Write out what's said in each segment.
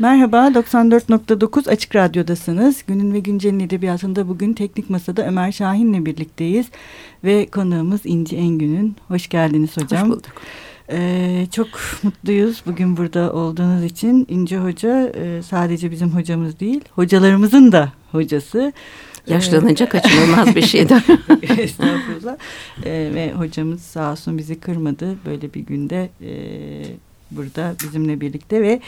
Merhaba, 94.9 Açık Radyo'dasınız. Günün ve Güncel'in edebiyatında bugün Teknik Masa'da Ömer Şahin'le birlikteyiz. Ve konuğumuz İnci Engün'ün. Hoş geldiniz hocam. Hoş bulduk. Ee, çok mutluyuz bugün burada olduğunuz için. İnci Hoca e, sadece bizim hocamız değil, hocalarımızın da hocası. Yaşlanınca kaçınılmaz bir şeydir. Estağfurullah. Ee, ve hocamız sağ olsun bizi kırmadı. Böyle bir günde e, burada bizimle birlikte ve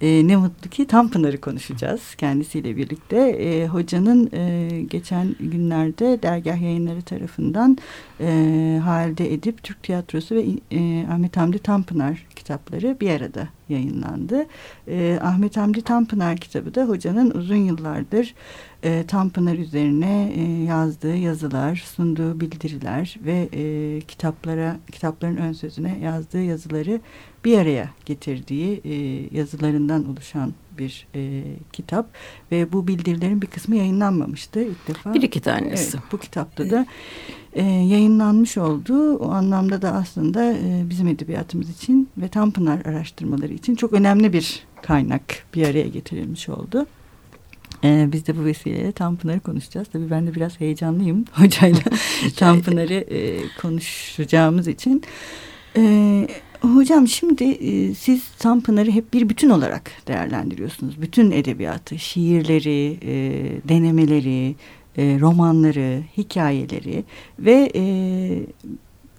e, ne mutlu ki Tanpınar'ı konuşacağız kendisiyle birlikte. E, hocanın e, geçen günlerde dergah yayınları tarafından e, halde edip Türk Tiyatrosu ve e, Ahmet Hamdi Tanpınar kitapları bir arada yayınlandı. E, Ahmet Hamdi Tanpınar kitabı da hocanın uzun yıllardır e, Tanpınar üzerine e, yazdığı yazılar, sunduğu bildiriler ve e, kitaplara kitapların ön sözüne yazdığı yazıları bir araya getirdiği e, yazılarından oluşan bir e, kitap ve bu bildirilerin bir kısmı yayınlanmamıştı ilk defa. Bir iki tanesi. Evet, bu kitapta da e, yayınlanmış oldu. O anlamda da aslında e, bizim edebiyatımız için ve Tanpınar araştırmaları için çok önemli bir kaynak bir araya getirilmiş oldu. Ee, biz de bu vesileyle Tanpınar'ı konuşacağız. Tabii ben de biraz heyecanlıyım hocayla Tanpınar'ı e, konuşacağımız için. E, hocam şimdi e, siz Tanpınar'ı hep bir bütün olarak değerlendiriyorsunuz. Bütün edebiyatı, şiirleri, e, denemeleri, e, romanları, hikayeleri ve e,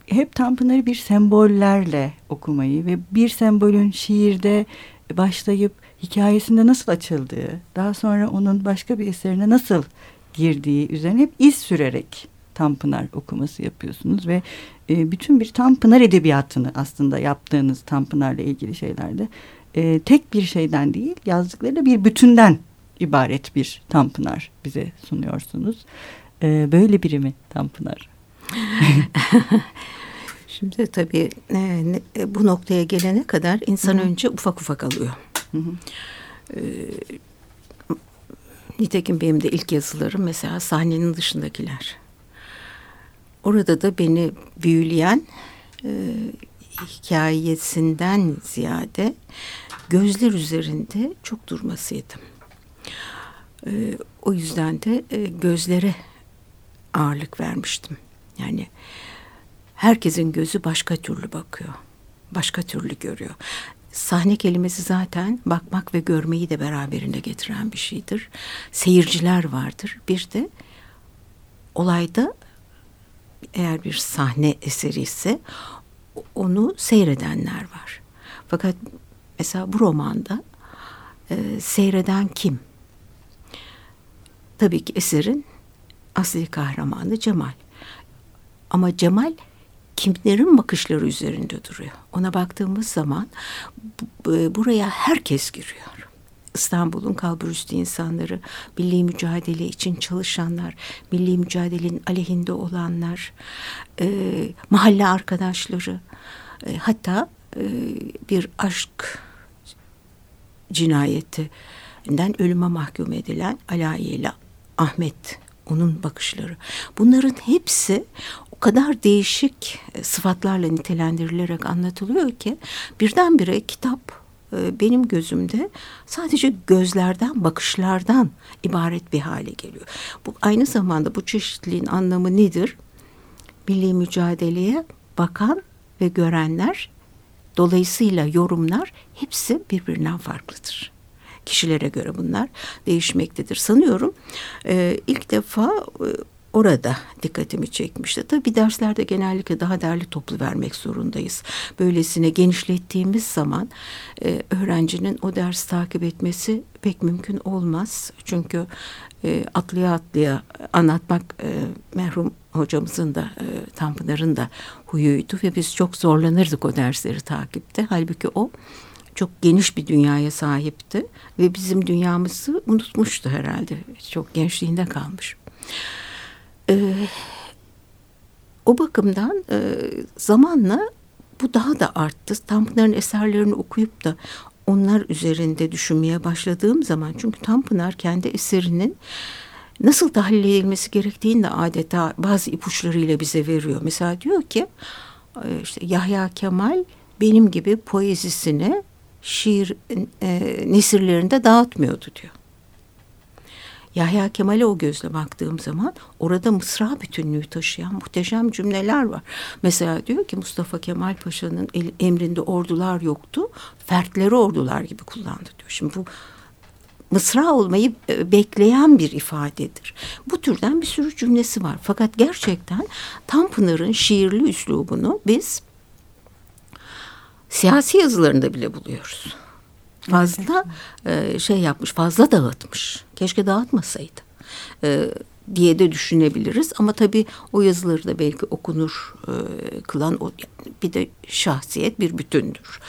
hep Tanpınar'ı bir sembollerle okumayı ve bir sembolün şiirde başlayıp hikayesinde nasıl açıldığı, daha sonra onun başka bir eserine nasıl girdiği üzerine hep iz sürerek Tanpınar okuması yapıyorsunuz ve e, bütün bir Tanpınar edebiyatını aslında yaptığınız Tanpınar'la ilgili şeylerde e, tek bir şeyden değil yazdıklarıyla bir bütünden ibaret bir Tanpınar bize sunuyorsunuz. E, böyle biri mi Tanpınar? Şimdi tabii e, e, bu noktaya gelene kadar insan Hı -hı. önce ufak ufak alıyor. Hı hı. E, nitekim benim de ilk yazılarım mesela sahnenin dışındakiler. Orada da beni büyüleyen e, hikayesinden ziyade gözler üzerinde çok durmasıydı. E, o yüzden de e, gözlere ağırlık vermiştim. Yani herkesin gözü başka türlü bakıyor. Başka türlü görüyor. Sahne kelimesi zaten bakmak ve görmeyi de beraberinde getiren bir şeydir. Seyirciler vardır. Bir de olayda eğer bir sahne eseri ise onu seyredenler var. Fakat mesela bu romanda e, seyreden kim? Tabii ki eserin asli kahramanı Cemal. Ama Cemal kimlerin bakışları üzerinde duruyor. Ona baktığımız zaman buraya herkes giriyor. İstanbul'un kalburüstü insanları, milli mücadele için çalışanlar, milli mücadelenin aleyhinde olanlar, e, mahalle arkadaşları, e, hatta e, bir aşk cinayetinden ölüme mahkum edilen Alaye ile Ahmet onun bakışları. Bunların hepsi o kadar değişik e, sıfatlarla nitelendirilerek anlatılıyor ki birdenbire kitap benim gözümde sadece gözlerden, bakışlardan ibaret bir hale geliyor. Bu aynı zamanda bu çeşitliliğin anlamı nedir? Milli mücadeleye bakan ve görenler dolayısıyla yorumlar hepsi birbirinden farklıdır. Kişilere göre bunlar değişmektedir. Sanıyorum e, ilk defa e, orada dikkatimi çekmişti. Tabii derslerde genellikle daha derli toplu vermek zorundayız. Böylesine genişlettiğimiz zaman e, öğrencinin o ders takip etmesi pek mümkün olmaz. Çünkü e, atlaya atlaya anlatmak e, merhum hocamızın da e, Tanpınar'ın da huyuydu ve biz çok zorlanırdık o dersleri takipte. Halbuki o çok geniş bir dünyaya sahipti ve bizim dünyamızı unutmuştu herhalde. Çok gençliğinde kalmış. Ee, o bakımdan e, zamanla bu daha da arttı. Tanpınar'ın eserlerini okuyup da onlar üzerinde düşünmeye başladığım zaman çünkü Tanpınar kendi eserinin nasıl tahlil edilmesi gerektiğini de adeta bazı ipuçlarıyla bize veriyor. Mesela diyor ki işte Yahya Kemal benim gibi poezisini şiir e, nesirlerinde dağıtmıyordu diyor. Yahya Kemal'e o gözle baktığım zaman orada mısra bütünlüğü taşıyan muhteşem cümleler var. Mesela diyor ki Mustafa Kemal Paşa'nın emrinde ordular yoktu. Fertleri ordular gibi kullandı diyor. Şimdi bu mısra olmayı e, bekleyen bir ifadedir. Bu türden bir sürü cümlesi var. Fakat gerçekten Tanpınar'ın şiirli üslubunu biz siyasi yazılarında bile buluyoruz. Fazla e, şey yapmış, fazla dağıtmış. Keşke dağıtmasaydı. E, diye de düşünebiliriz ama tabii o yazıları da belki okunur e, kılan o bir de şahsiyet bir bütündür.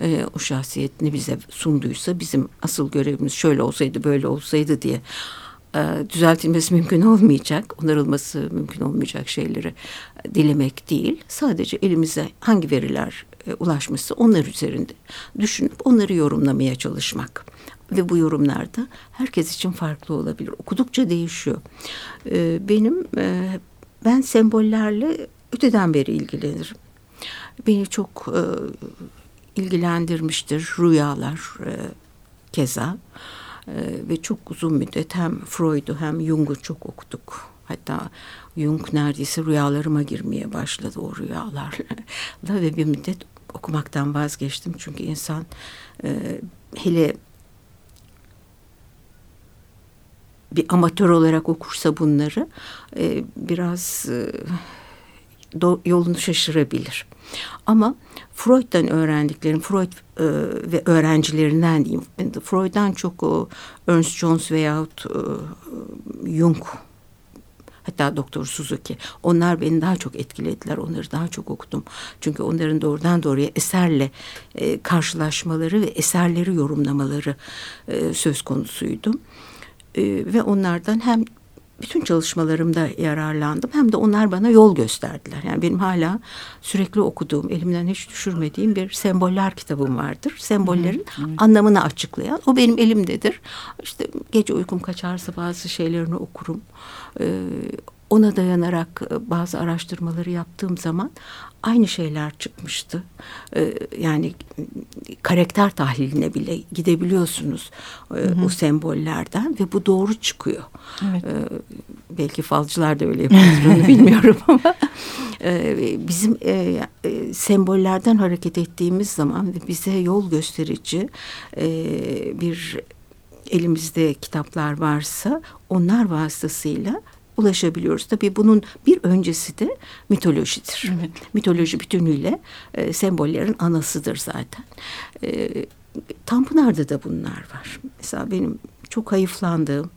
E, o şahsiyetini bize sunduysa bizim asıl görevimiz şöyle olsaydı böyle olsaydı diye e, düzeltilmesi mümkün olmayacak, onarılması mümkün olmayacak şeyleri dilemek değil. Sadece elimize hangi veriler ulaşmışsa onlar üzerinde düşünüp onları yorumlamaya çalışmak. Ve bu yorumlarda herkes için farklı olabilir. Okudukça değişiyor. E, benim e, ben sembollerle öteden beri ilgilenirim. Beni çok ilgilendirmiştir rüyalar keza. ve çok uzun müddet hem Freud'u hem Jung'u çok okuduk. Hatta Jung neredeyse rüyalarıma girmeye başladı o rüyalarla ve bir müddet okumaktan vazgeçtim. Çünkü insan e, hele bir amatör olarak okursa bunları e, biraz e, do, yolunu şaşırabilir. Ama Freud'dan öğrendiklerim, Freud e, ve öğrencilerinden diyeyim. Freud'dan çok o Ernst Jones veyahut e, Jung Hatta Doktor Suzuki. Onlar beni daha çok etkilediler. Onları daha çok okudum. Çünkü onların doğrudan doğruya eserle e, karşılaşmaları ve eserleri yorumlamaları e, söz konusuydu. E, ve onlardan hem bütün çalışmalarımda yararlandım. Hem de onlar bana yol gösterdiler. Yani benim hala sürekli okuduğum, elimden hiç düşürmediğim bir semboller kitabım vardır. Sembollerin hı hı. anlamını açıklayan. O benim elimdedir. İşte gece uykum kaçarsa bazı şeylerini okurum. Ee, ona dayanarak e, bazı araştırmaları yaptığım zaman aynı şeyler çıkmıştı. Ee, yani karakter tahliline bile gidebiliyorsunuz e, hı hı. o sembollerden ve bu doğru çıkıyor. Evet. Belki falcılar da öyle yapıyordur bilmiyorum ama e, bizim e, e, sembollerden hareket ettiğimiz zaman bize yol gösterici e, bir elimizde kitaplar varsa onlar vasıtasıyla ulaşabiliyoruz. Tabii bunun bir öncesi de mitolojidir. Evet. Mitoloji bütünüyle e, sembollerin anasıdır zaten. E, Tanpınar'da da bunlar var. Mesela benim çok hayıflandığım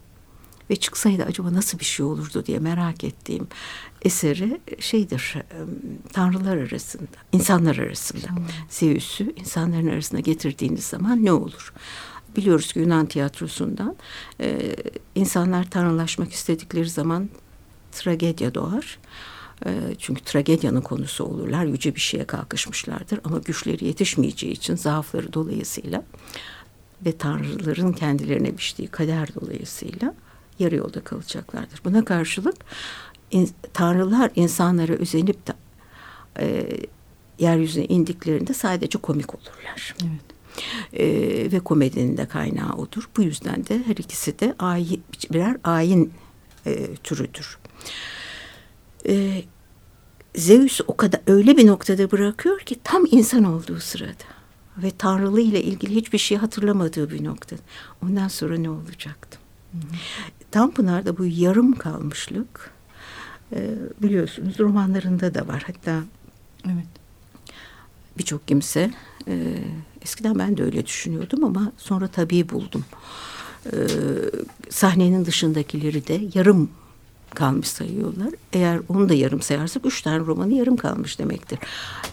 ve çıksaydı acaba nasıl bir şey olurdu diye merak ettiğim eseri şeydir e, tanrılar arasında insanlar arasında. Zeus'u insanların arasına getirdiğiniz zaman ne olur? Biliyoruz ki Yunan tiyatrosundan e, insanlar tanrılaşmak istedikleri zaman tragedya doğar. E, çünkü tragedyanın konusu olurlar. Yüce bir şeye kalkışmışlardır ama güçleri yetişmeyeceği için zaafları dolayısıyla ve tanrıların kendilerine biçtiği kader dolayısıyla yarı yolda kalacaklardır. Buna karşılık in, tanrılar insanlara özenip de e, yeryüzüne indiklerinde sadece komik olurlar. Evet. E, ve komedinin de kaynağı odur. Bu yüzden de her ikisi de ayin, birer ayin e, türüdür. E, Zeus o kadar öyle bir noktada bırakıyor ki tam insan olduğu sırada ve Tanrılı ile ilgili hiçbir şey hatırlamadığı bir nokta. Ondan sonra ne olacaktı? Tanpınar'da bu yarım kalmışlık e, biliyorsunuz romanlarında da var. Hatta evet. birçok kimse e, eskiden ben de öyle düşünüyordum ama sonra tabii buldum. E, sahnenin dışındakileri de yarım kalmış sayıyorlar. Eğer onu da yarım sayarsak üç tane romanı yarım kalmış demektir.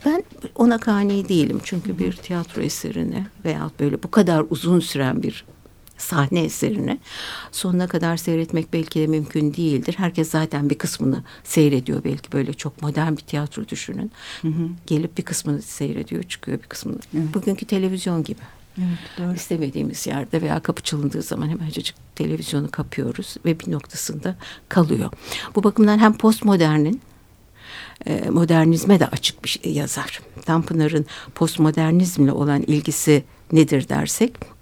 Ben ona kani değilim. Çünkü bir tiyatro eserine veya böyle bu kadar uzun süren bir sahne eserini sonuna kadar seyretmek belki de mümkün değildir. Herkes zaten bir kısmını seyrediyor belki böyle çok modern bir tiyatro düşünün. Hı hı. Gelip bir kısmını seyrediyor çıkıyor bir kısmını. Evet. Bugünkü televizyon gibi. Evet, doğru. İstemediğimiz yerde veya kapı çalındığı zaman hemencecik televizyonu kapıyoruz ve bir noktasında kalıyor. Bu bakımdan hem postmodernin e, modernizme de açık bir şey yazar. Tanpınar'ın postmodernizmle olan ilgisi nedir dersek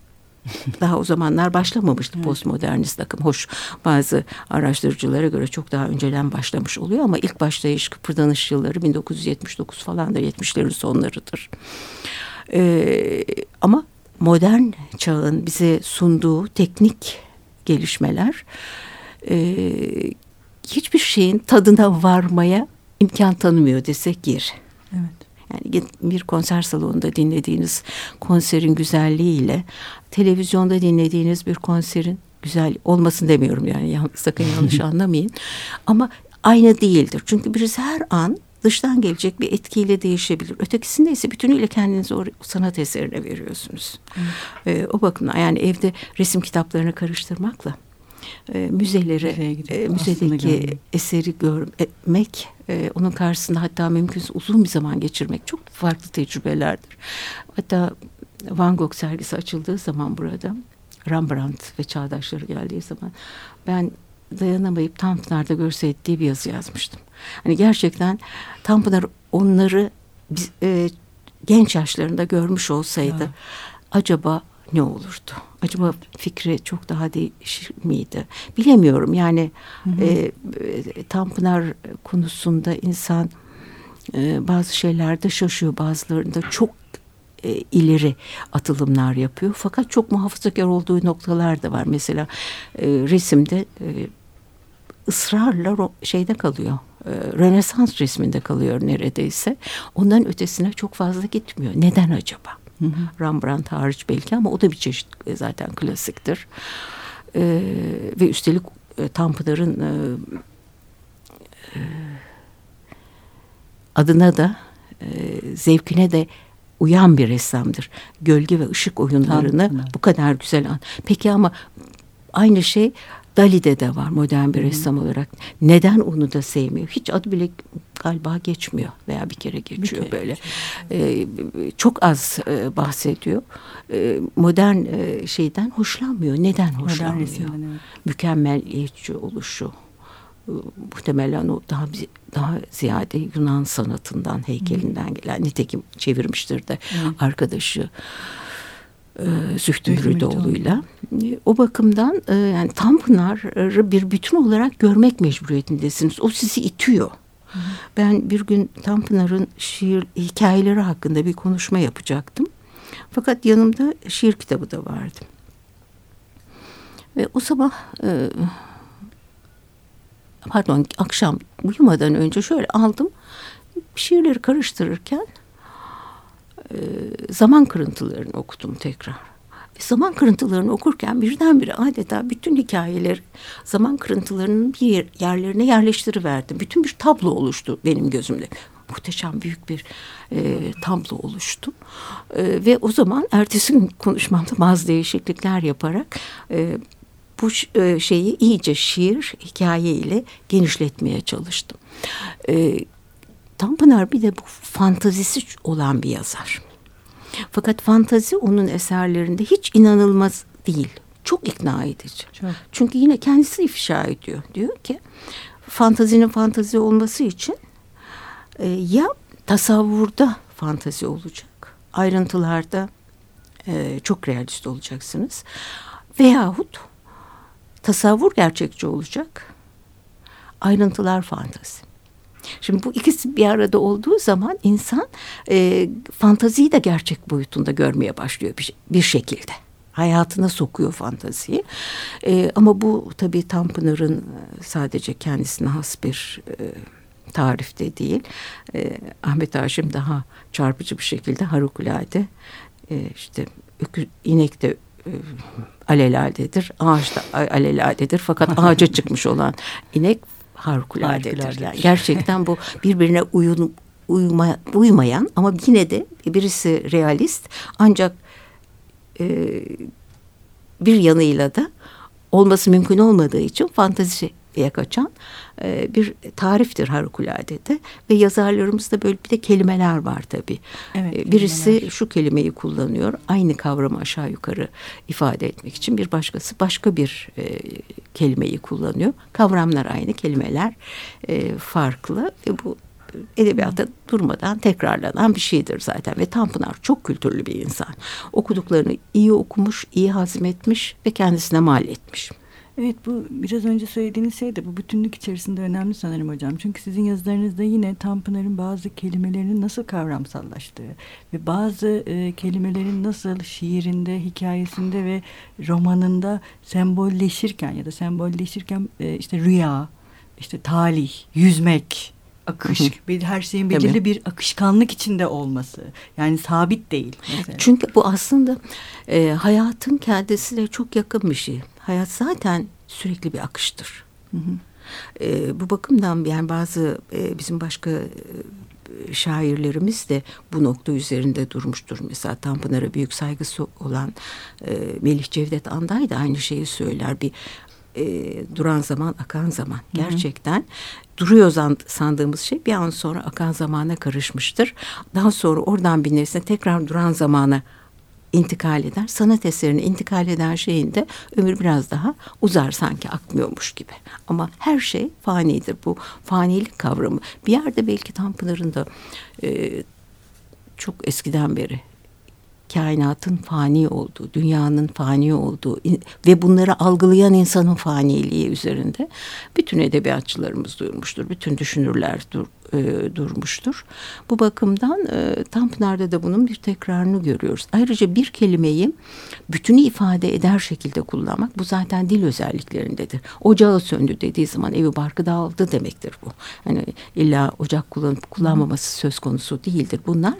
daha o zamanlar başlamamıştı evet. postmodernist akım. Hoş bazı araştırıcılara göre çok daha önceden başlamış oluyor ama ilk başlayış kıpırdanış yılları 1979 falandır 70'lerin sonlarıdır. Ee, ama modern çağın bize sunduğu teknik gelişmeler e, hiçbir şeyin tadına varmaya imkan tanımıyor desek yer. Yani bir konser salonunda dinlediğiniz konserin güzelliğiyle televizyonda dinlediğiniz bir konserin güzel olmasın demiyorum yani sakın yanlış anlamayın. Ama aynı değildir. Çünkü birisi her an dıştan gelecek bir etkiyle değişebilir. Ötekisinde ise bütünüyle kendinizi o sanat eserine veriyorsunuz. Ee, o bakımdan yani evde resim kitaplarını karıştırmakla e, müzeleri, e, müzedeki eseri görmek, e, onun karşısında hatta mümkünse uzun bir zaman geçirmek çok farklı tecrübelerdir. Hatta Van Gogh sergisi açıldığı zaman burada Rembrandt ve çağdaşları geldiği zaman ben dayanamayıp Tanpınar'da görseydi diye bir yazı yazmıştım. Hani gerçekten Tanpınar onları biz, e, genç yaşlarında görmüş olsaydı ya. acaba ne olurdu? Acaba fikri çok daha değişir miydi? Bilemiyorum yani hı hı. E, Tanpınar konusunda insan e, bazı şeylerde şaşıyor bazılarında çok e, ileri atılımlar yapıyor. Fakat çok muhafazakar olduğu noktalar da var. Mesela e, resimde e, ısrarla şeyde kalıyor. E, Rönesans resminde kalıyor neredeyse. Ondan ötesine çok fazla gitmiyor. Neden acaba? Hı hı. Rembrandt hariç belki ama o da bir çeşit e, zaten klasiktir. E, ve üstelik e, Tanpınar'ın e, e, adına da e, zevkine de uyan bir ressamdır. Gölge ve ışık oyunlarını Tanpınar. bu kadar güzel an. Peki ama aynı şey Dali'de de var modern bir ressam olarak. Neden onu da sevmiyor? Hiç adı bile galiba geçmiyor veya bir kere geçiyor bir kere böyle. Ee, çok az e, bahsediyor. Ee, modern e, şeyden hoşlanmıyor. Neden hoşlanmıyor? Modern evet. Mükemmeliyetçi oluşu. Ee, muhtemelen o daha daha ziyade Yunan sanatından, heykelinden gelen nitekim çevirmiştir de Hı. arkadaşı e, Zühtü Müridoğlu'yla. O bakımdan e, yani Tanpınar'ı bir bütün olarak görmek mecburiyetindesiniz. O sizi itiyor. Hı. Ben bir gün Tanpınar'ın şiir hikayeleri hakkında bir konuşma yapacaktım. Fakat yanımda şiir kitabı da vardı. Ve o sabah e, pardon akşam uyumadan önce şöyle aldım. Şiirleri karıştırırken e, zaman kırıntılarını okudum tekrar. Ve zaman kırıntılarını okurken birdenbire adeta bütün hikayeleri zaman kırıntılarının bir yerlerine yerleştiriverdim. Bütün bir tablo oluştu benim gözümde. Muhteşem büyük bir e, tablo oluştu. E, ve o zaman ertesi gün konuşmamda bazı değişiklikler yaparak e, bu e, şeyi iyice şiir hikaye ile genişletmeye çalıştım. E, Tanpınar bir de bu fantazisi olan bir yazar. Fakat fantazi onun eserlerinde hiç inanılmaz değil. Çok ikna edici. Çok. Çünkü yine kendisi ifşa ediyor. Diyor ki fantazinin fantazi olması için e, ya tasavvurda fantazi olacak. Ayrıntılarda e, çok realist olacaksınız. Veyahut tasavvur gerçekçi olacak. Ayrıntılar fantazi. Şimdi bu ikisi bir arada olduğu zaman insan e, fantaziyi de gerçek boyutunda görmeye başlıyor bir, bir şekilde. Hayatına sokuyor fantaziyi. E, ama bu tabii Tanpınar'ın e, sadece kendisine has bir e, tarifte değil. E, Ahmet Haşim daha çarpıcı bir şekilde harikulade e, işte inek de e, aleladedir, ağaç da aleladedir. Fakat ağaca çıkmış olan inek harikuladedir. Yani gerçekten bu birbirine uyun, uyuma, uymayan ama yine de birisi realist ancak e, bir yanıyla da olması mümkün olmadığı için fantazi diye kaçan e, bir tariftir harikulade ve yazarlarımızda böyle bir de kelimeler var tabii. Evet, e, Birisi kelimeler. şu kelimeyi kullanıyor aynı kavramı aşağı yukarı ifade etmek için bir başkası başka bir e, kelimeyi kullanıyor. Kavramlar aynı kelimeler e, farklı. E, bu edebiyatta durmadan tekrarlanan bir şeydir zaten ve Tanpınar çok kültürlü bir insan. Okuduklarını iyi okumuş, iyi hazmetmiş ve kendisine mal etmiş. Evet bu biraz önce söylediğiniz şey de bu bütünlük içerisinde önemli sanırım hocam. Çünkü sizin yazılarınızda yine Tanpınar'ın bazı kelimelerinin nasıl kavramsallaştığı ve bazı e, kelimelerin nasıl şiirinde, hikayesinde ve romanında sembolleşirken ya da sembolleşirken e, işte rüya, işte talih, yüzmek, akış, bir her şeyin belirli Tabii. bir akışkanlık içinde olması. Yani sabit değil. Mesela. Çünkü bu aslında e, hayatın kendisiyle çok yakın bir şey. Hayat zaten sürekli bir akıştır. Hı hı. E, bu bakımdan yani bazı e, bizim başka e, şairlerimiz de bu nokta üzerinde durmuştur. Mesela Tanpınar'a büyük saygısı olan e, Melih Cevdet Anday da aynı şeyi söyler. Bir e, duran zaman akan zaman gerçekten duruyor sandığımız şey bir an sonra akan zamana karışmıştır. Daha sonra oradan bir nesne tekrar duran zamana intikal eder. Sanat eserine intikal eden şeyin de ömür biraz daha uzar sanki akmıyormuş gibi. Ama her şey fanidir. Bu fanilik kavramı bir yerde belki Tanpınar'ın da e, çok eskiden beri kainatın fani olduğu, dünyanın fani olduğu ve bunları algılayan insanın faniliği üzerinde bütün edebiyatçılarımız duyurmuştur. Bütün düşünürler dur, e, durmuştur. Bu bakımdan e, Tanpınar'da da bunun bir tekrarını görüyoruz. Ayrıca bir kelimeyi bütünü ifade eder şekilde kullanmak bu zaten dil özelliklerindedir. Ocağı söndü dediği zaman evi barkı dağıldı demektir bu. Hani illa ocak kullanıp kullanmaması söz konusu değildir. Bunlar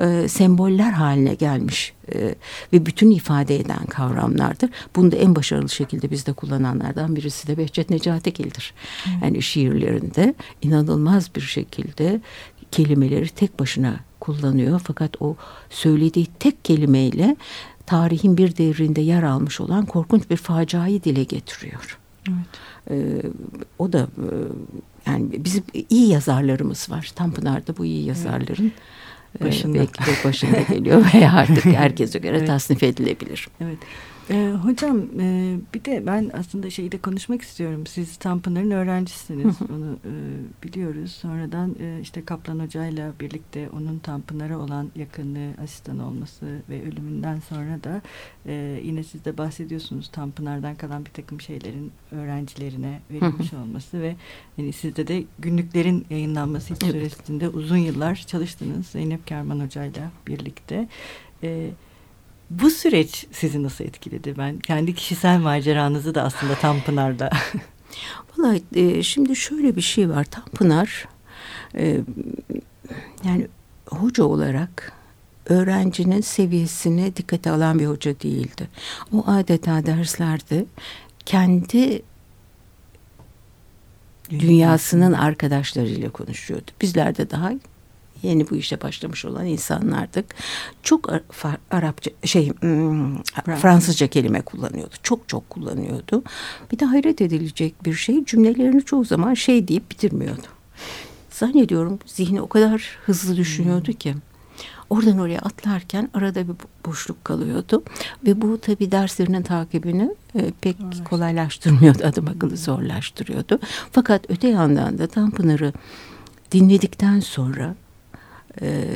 e, semboller haline gelmiş e, ve bütün ifade eden kavramlardır. Bunu da en başarılı şekilde bizde kullananlardan birisi de Behçet Necatigil'dir. Hmm. Yani şiirlerinde inanılmaz bir şekilde kelimeleri tek başına kullanıyor. Fakat o söylediği tek kelimeyle tarihin bir devrinde yer almış olan korkunç bir faciayı dile getiriyor. Evet. Ee, o da e, yani bizim iyi yazarlarımız var. Tanpınar'da bu iyi yazarların. Evet başında. belki de başında geliyor veya artık herkese göre evet. tasnif edilebilir. Evet. Ee, hocam e, bir de ben aslında şeyi de konuşmak istiyorum. Siz Tanpınar'ın öğrencisiniz. Onu e, biliyoruz. Sonradan e, işte Kaplan Hoca ile birlikte onun Tanpınar'a olan yakınlığı, asistan olması ve ölümünden sonra da e, yine siz de bahsediyorsunuz Tanpınar'dan kalan bir takım şeylerin öğrencilerine verilmiş olması ve yani sizde de günlüklerin yayınlanması evet. süresinde uzun yıllar çalıştınız Zeynep Kerman Hoca ile birlikte. Evet bu süreç sizi nasıl etkiledi? Ben kendi kişisel maceranızı da aslında Tanpınar'da. Vallahi e, şimdi şöyle bir şey var. Tanpınar e, yani hoca olarak öğrencinin seviyesini dikkate alan bir hoca değildi. O adeta derslerde kendi dünyasının arkadaşlarıyla konuşuyordu. Bizler de daha yeni bu işe başlamış olan insanlardık. Çok Arapça şey hmm, Fransızca kelime kullanıyordu. Çok çok kullanıyordu. Bir de hayret edilecek bir şey cümlelerini çoğu zaman şey deyip bitirmiyordu. Zannediyorum zihni o kadar hızlı düşünüyordu ki. Oradan oraya atlarken arada bir boşluk kalıyordu. Ve bu tabi derslerinin takibini e, pek kolaylaştırmıyordu. Adım akıllı zorlaştırıyordu. Fakat öte yandan da Tanpınar'ı dinledikten sonra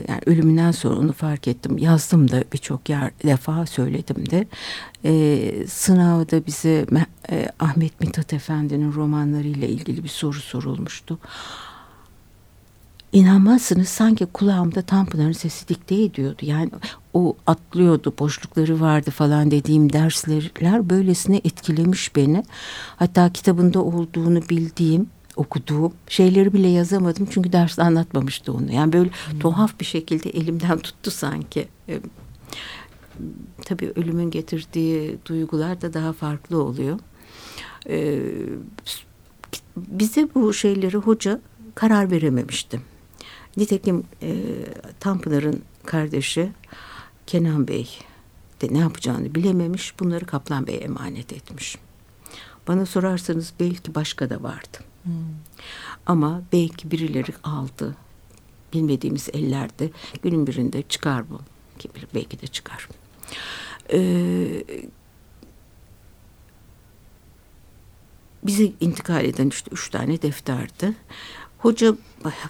yani ölümünden sonra onu fark ettim. Yazdım da birçok yer defa söyledim de. Ee, sınavda bize e, Ahmet Mithat Efendi'nin romanlarıyla ilgili bir soru sorulmuştu. İnanmazsınız sanki kulağımda Tanpınar'ın sesi dikte ediyordu. Yani o atlıyordu, boşlukları vardı falan dediğim dersler böylesine etkilemiş beni. Hatta kitabında olduğunu bildiğim okuduğum şeyleri bile yazamadım çünkü ders anlatmamıştı onu. Yani böyle hmm. tuhaf bir şekilde elimden tuttu sanki. E, tabii ölümün getirdiği duygular da daha farklı oluyor. E, bize bu şeyleri hoca karar verememişti. Nitekim e, Tanpınar'ın kardeşi Kenan Bey de ne yapacağını bilememiş. Bunları Kaplan Bey emanet etmiş. Bana sorarsanız belki başka da vardı. Hmm. Ama belki birileri aldı. Bilmediğimiz ellerde günün birinde çıkar bu. Kim belki de çıkar. Ee, bize intikal eden işte üç tane defterdi. hoca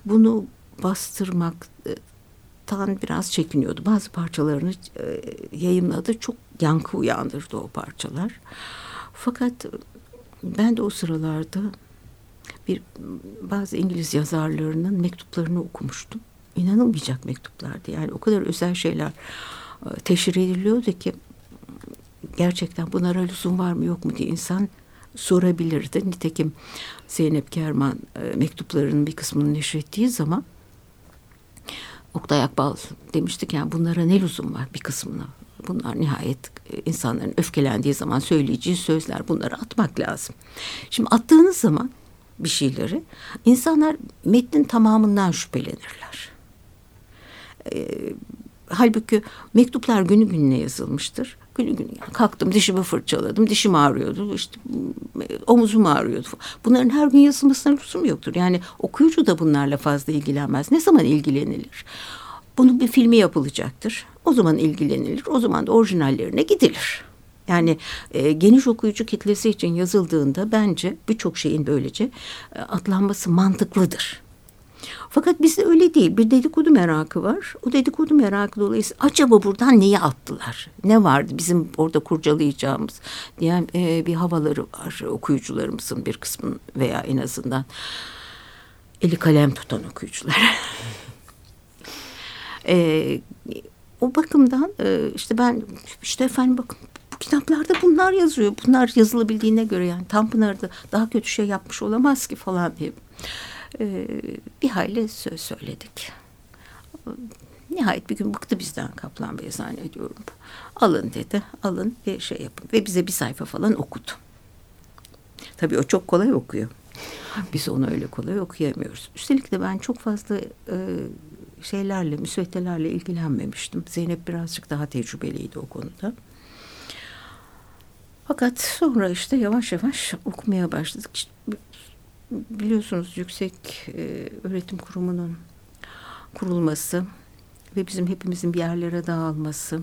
bunu bastırmaktan biraz çekiniyordu. Bazı parçalarını e, yayınladı. Çok yankı uyandırdı o parçalar. Fakat ben de o sıralarda bir bazı İngiliz yazarlarının mektuplarını okumuştum. İnanılmayacak mektuplardı. Yani o kadar özel şeyler e, teşhir ediliyordu ki gerçekten bunlara lüzum var mı yok mu diye insan sorabilirdi. Nitekim Zeynep Kerman e, mektuplarının bir kısmını neşrettiği zaman Oktay Akbal demiştik yani bunlara ne lüzum var bir kısmına. Bunlar nihayet e, insanların öfkelendiği zaman söyleyeceği sözler bunları atmak lazım. Şimdi attığınız zaman bir şeyleri insanlar metnin tamamından şüphelenirler. E, halbuki mektuplar günü gününe yazılmıştır. Günü günü kalktım dişimi fırçaladım. Dişim ağrıyordu. işte omuzum ağrıyordu. Bunların her gün yazılmasına lüzum yoktur. Yani okuyucu da bunlarla fazla ilgilenmez. Ne zaman ilgilenilir? Bunun bir filmi yapılacaktır. O zaman ilgilenilir. O zaman da orijinallerine gidilir. Yani e, geniş okuyucu kitlesi için yazıldığında bence birçok şeyin böylece e, atlanması mantıklıdır. Fakat bizde öyle değil. Bir dedikodu merakı var. O dedikodu merakı dolayısıyla acaba buradan neyi attılar? Ne vardı bizim orada kurcalayacağımız diye e, bir havaları var okuyucularımızın bir kısmının veya en azından eli kalem tutan okuyucular. e, o bakımdan e, işte ben işte efendim bakın kitaplarda bunlar yazıyor. Bunlar yazılabildiğine göre yani Tanpınar'da daha kötü şey yapmış olamaz ki falan diye e, bir hayli söz söyledik. Nihayet bir gün bıktı bizden Kaplan Bey zannediyorum. Alın dedi, alın ve şey yapın. Ve bize bir sayfa falan okudu. Tabii o çok kolay okuyor. Biz onu öyle kolay okuyamıyoruz. Üstelik de ben çok fazla e, şeylerle, müsveddelerle ilgilenmemiştim. Zeynep birazcık daha tecrübeliydi o konuda. Fakat sonra işte yavaş yavaş okumaya başladık. Biliyorsunuz yüksek e, öğretim kurumunun kurulması ve bizim hepimizin bir yerlere dağılması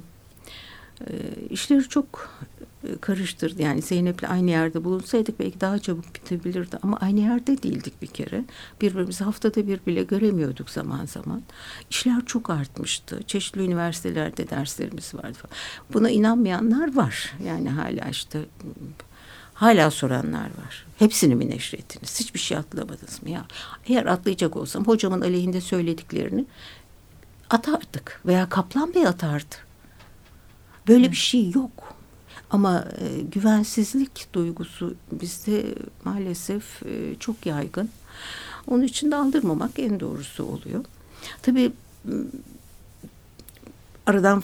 e, işleri çok karıştırdı. Yani Zeynep'le aynı yerde bulunsaydık belki daha çabuk bitebilirdi ama aynı yerde değildik bir kere. Birbirimizi haftada bir bile göremiyorduk zaman zaman. İşler çok artmıştı. Çeşitli üniversitelerde derslerimiz vardı. Buna inanmayanlar var. Yani hala işte Hala soranlar var. Hepsini mi neşrettiniz? Hiçbir şey atlamadınız mı ya? Eğer atlayacak olsam hocamın aleyhinde söylediklerini atardık veya Kaplan Bey atardı. Böyle bir şey yok. Ama e, güvensizlik duygusu bizde maalesef e, çok yaygın. Onun için de aldırmamak en doğrusu oluyor. Tabii aradan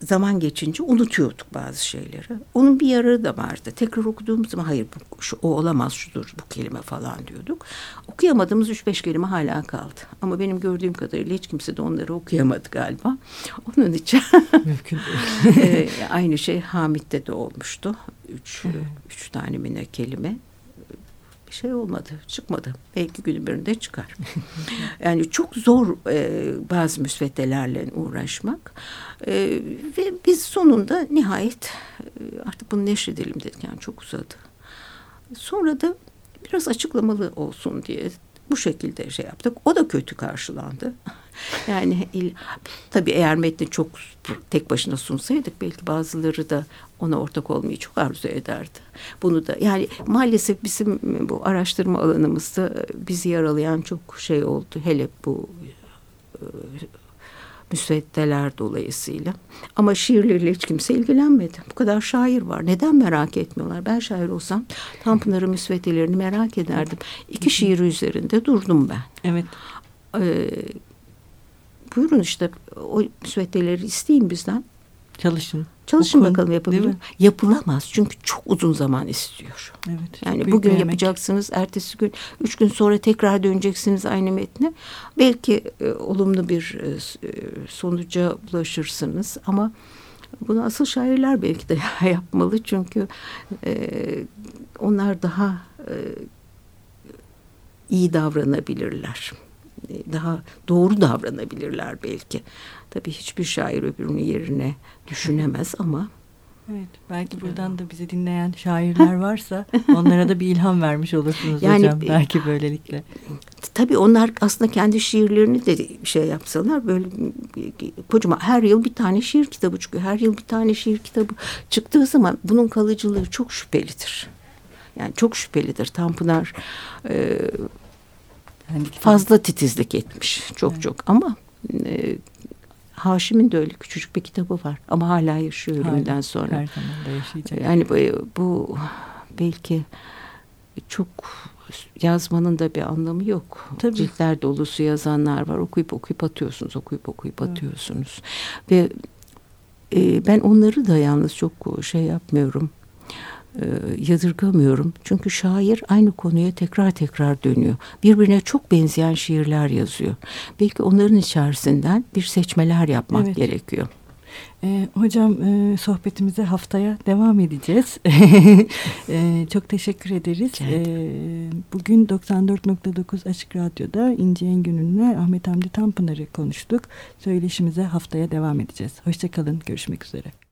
zaman geçince unutuyorduk bazı şeyleri. Onun bir yararı da vardı. Tekrar okuduğumuz zaman hayır bu, şu, o olamaz şudur bu kelime falan diyorduk. Okuyamadığımız üç beş kelime hala kaldı. Ama benim gördüğüm kadarıyla hiç kimse de onları okuyamadı galiba. Onun için Mümkün değil. aynı şey Hamit'te de olmuştu. Üç, üç tane mine kelime bir şey olmadı, çıkmadı. Belki günün birinde çıkar. yani çok zor e, bazı müsveddelerle uğraşmak. E, ve biz sonunda nihayet e, artık bunu neşredelim dedik. Yani çok uzadı. Sonra da biraz açıklamalı olsun diye bu şekilde şey yaptık. O da kötü karşılandı. yani tabii eğer metni çok tek başına sunsaydık belki bazıları da ona ortak olmayı çok arzu ederdi. Bunu da yani maalesef bizim bu araştırma alanımızda bizi yaralayan çok şey oldu. Hele bu e, müsveddeler dolayısıyla. Ama şiirleriyle hiç kimse ilgilenmedi. Bu kadar şair var. Neden merak etmiyorlar? Ben şair olsam Tanpınar'ın müsveddelerini merak ederdim. İki şiiri üzerinde durdum ben. Evet. Ee, buyurun işte o müsveddeleri isteyin bizden. Çalışın. Çalışın Okun, bakalım yapabilir. Yapılamaz çünkü çok uzun zaman istiyor. Evet. Yani bugün yapacaksınız, ertesi gün, üç gün sonra tekrar döneceksiniz aynı metne. Belki e, olumlu bir e, e sonuca ulaşırsınız ama bunu asıl şairler belki de yapmalı çünkü e, onlar daha e, iyi davranabilirler. E, daha doğru davranabilirler belki. Tabii hiçbir şair öbürünün yerine düşünemez ama Evet, belki buradan da bizi dinleyen şairler varsa onlara da bir ilham vermiş olursunuz yani, hocam. Belki böylelikle. Tabii onlar aslında kendi şiirlerini de şey yapsalar böyle kocaman her yıl bir tane şiir kitabı çıkıyor. Her yıl bir tane şiir kitabı çıktığı zaman bunun kalıcılığı çok şüphelidir. Yani çok şüphelidir. Tanpınar e, yani fazla titizlik etmiş çok evet. çok ama e, Haşim'in de öyle küçücük bir kitabı var ama hala yaşıyor ölümden sonra. Her zaman da yaşayacak. Yani bu, bu belki çok yazmanın da bir anlamı yok. Tabii. Ciltler dolusu yazanlar var. Okuyup okuyup atıyorsunuz, okuyup okuyup atıyorsunuz. Evet. Ve e, ben onları da yalnız çok şey yapmıyorum yadırgamıyorum. Çünkü şair aynı konuya tekrar tekrar dönüyor. Birbirine çok benzeyen şiirler yazıyor. Belki onların içerisinden bir seçmeler yapmak evet. gerekiyor. E, hocam e, sohbetimize haftaya devam edeceğiz. e, çok teşekkür ederiz. E, bugün 94.9 Açık Radyo'da İnce Engün'ünle Ahmet Hamdi Tanpınar'ı konuştuk. Söyleşimize haftaya devam edeceğiz. Hoşçakalın, görüşmek üzere.